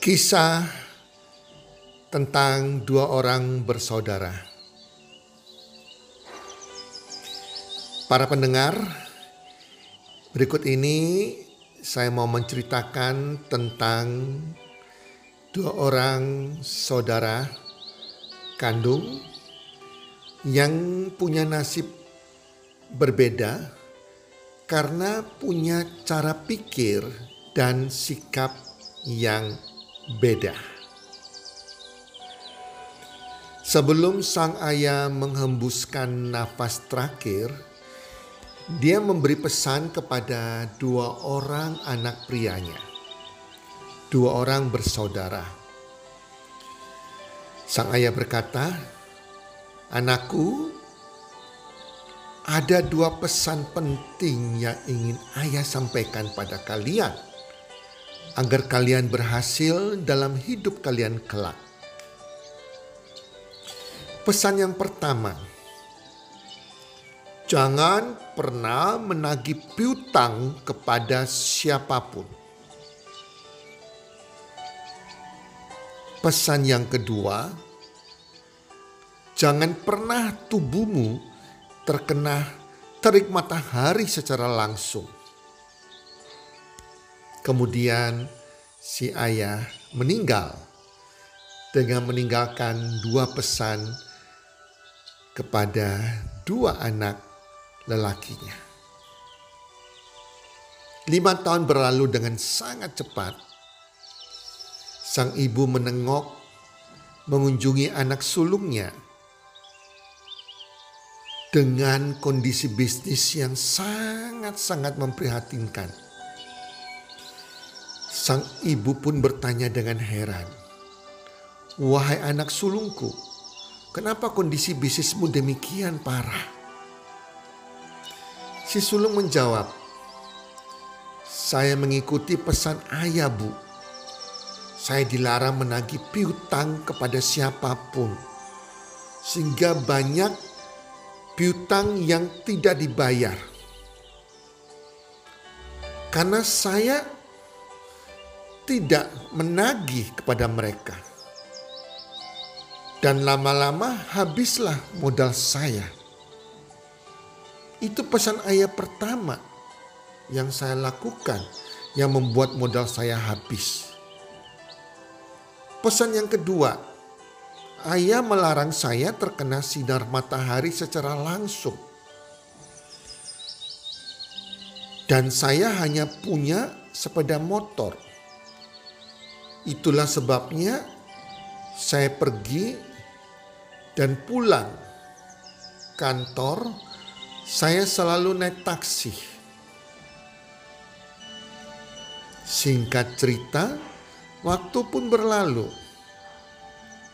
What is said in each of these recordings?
Kisah tentang dua orang bersaudara. Para pendengar, berikut ini saya mau menceritakan tentang dua orang saudara kandung yang punya nasib berbeda karena punya cara pikir dan sikap yang beda. Sebelum sang ayah menghembuskan nafas terakhir, dia memberi pesan kepada dua orang anak prianya. Dua orang bersaudara. Sang ayah berkata, "Anakku, ada dua pesan penting yang ingin ayah sampaikan pada kalian." Agar kalian berhasil dalam hidup kalian kelak. Pesan yang pertama, jangan pernah menagih piutang kepada siapa pun. Pesan yang kedua, jangan pernah tubuhmu terkena terik matahari secara langsung. Kemudian si ayah meninggal dengan meninggalkan dua pesan kepada dua anak lelakinya. Lima tahun berlalu dengan sangat cepat. Sang ibu menengok mengunjungi anak sulungnya dengan kondisi bisnis yang sangat-sangat memprihatinkan. Sang ibu pun bertanya dengan heran, "Wahai anak sulungku, kenapa kondisi bisnismu demikian parah?" Si sulung menjawab, "Saya mengikuti pesan ayah, Bu. Saya dilarang menagih piutang kepada siapa pun, sehingga banyak piutang yang tidak dibayar." Karena saya tidak menagih kepada mereka. Dan lama-lama habislah modal saya. Itu pesan ayah pertama yang saya lakukan yang membuat modal saya habis. Pesan yang kedua, ayah melarang saya terkena sinar matahari secara langsung. Dan saya hanya punya sepeda motor Itulah sebabnya saya pergi dan pulang kantor saya selalu naik taksi. Singkat cerita, waktu pun berlalu.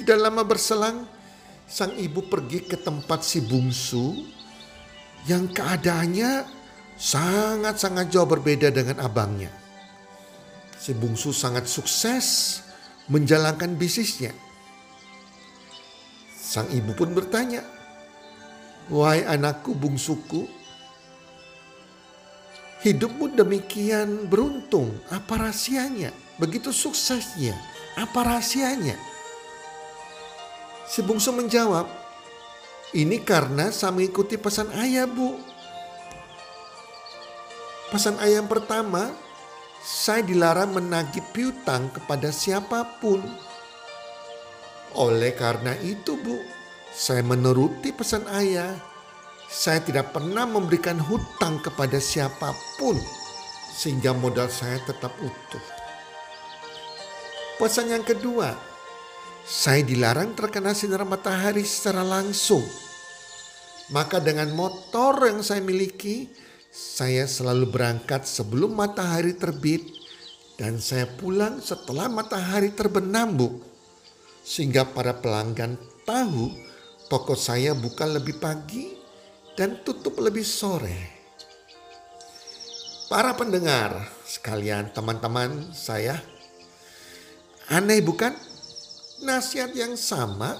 Tidak lama berselang, sang ibu pergi ke tempat si bungsu yang keadaannya sangat-sangat jauh berbeda dengan abangnya. Si bungsu sangat sukses menjalankan bisnisnya. Sang ibu pun bertanya, "Wahai anakku bungsuku, hidupmu demikian beruntung, apa rahasianya? Begitu suksesnya, apa rahasianya?" Si bungsu menjawab, "Ini karena saya mengikuti pesan ayah, Bu." Pesan ayah yang pertama, saya dilarang menagih piutang kepada siapa pun. Oleh karena itu, Bu, saya menuruti pesan ayah. Saya tidak pernah memberikan hutang kepada siapa pun sehingga modal saya tetap utuh. Pesan yang kedua, saya dilarang terkena sinar matahari secara langsung. Maka dengan motor yang saya miliki, saya selalu berangkat sebelum matahari terbit dan saya pulang setelah matahari terbenam, Bu. Sehingga para pelanggan tahu toko saya buka lebih pagi dan tutup lebih sore. Para pendengar sekalian, teman-teman saya, aneh bukan? Nasihat yang sama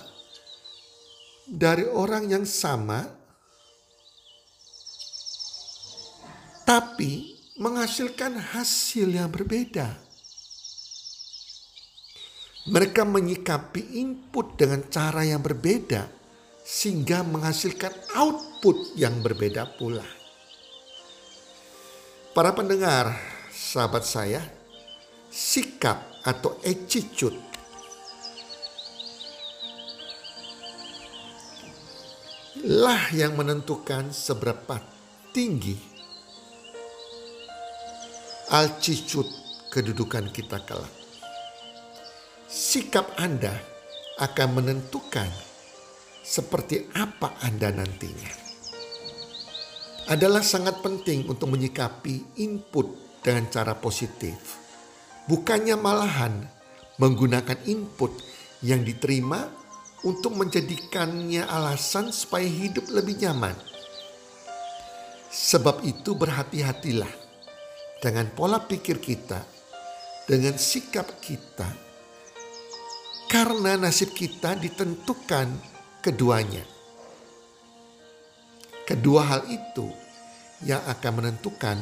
dari orang yang sama, tapi menghasilkan hasil yang berbeda. Mereka menyikapi input dengan cara yang berbeda sehingga menghasilkan output yang berbeda pula. Para pendengar, sahabat saya, sikap atau attitude lah yang menentukan seberapa tinggi altitude kedudukan kita kelak. Sikap Anda akan menentukan seperti apa Anda nantinya. Adalah sangat penting untuk menyikapi input dengan cara positif. Bukannya malahan menggunakan input yang diterima untuk menjadikannya alasan supaya hidup lebih nyaman. Sebab itu berhati-hatilah dengan pola pikir kita, dengan sikap kita, karena nasib kita ditentukan keduanya. Kedua hal itu yang akan menentukan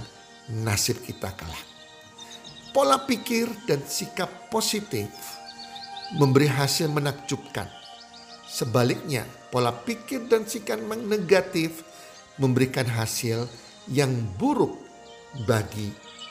nasib kita kelak. Pola pikir dan sikap positif memberi hasil menakjubkan. Sebaliknya, pola pikir dan sikap negatif memberikan hasil yang buruk bagi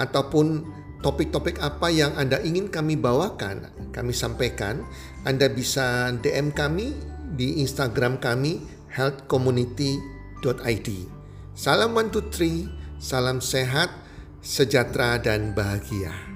ataupun topik-topik apa yang Anda ingin kami bawakan, kami sampaikan, Anda bisa DM kami di Instagram kami Health Community id. Salam one two three, salam sehat, sejahtera dan bahagia.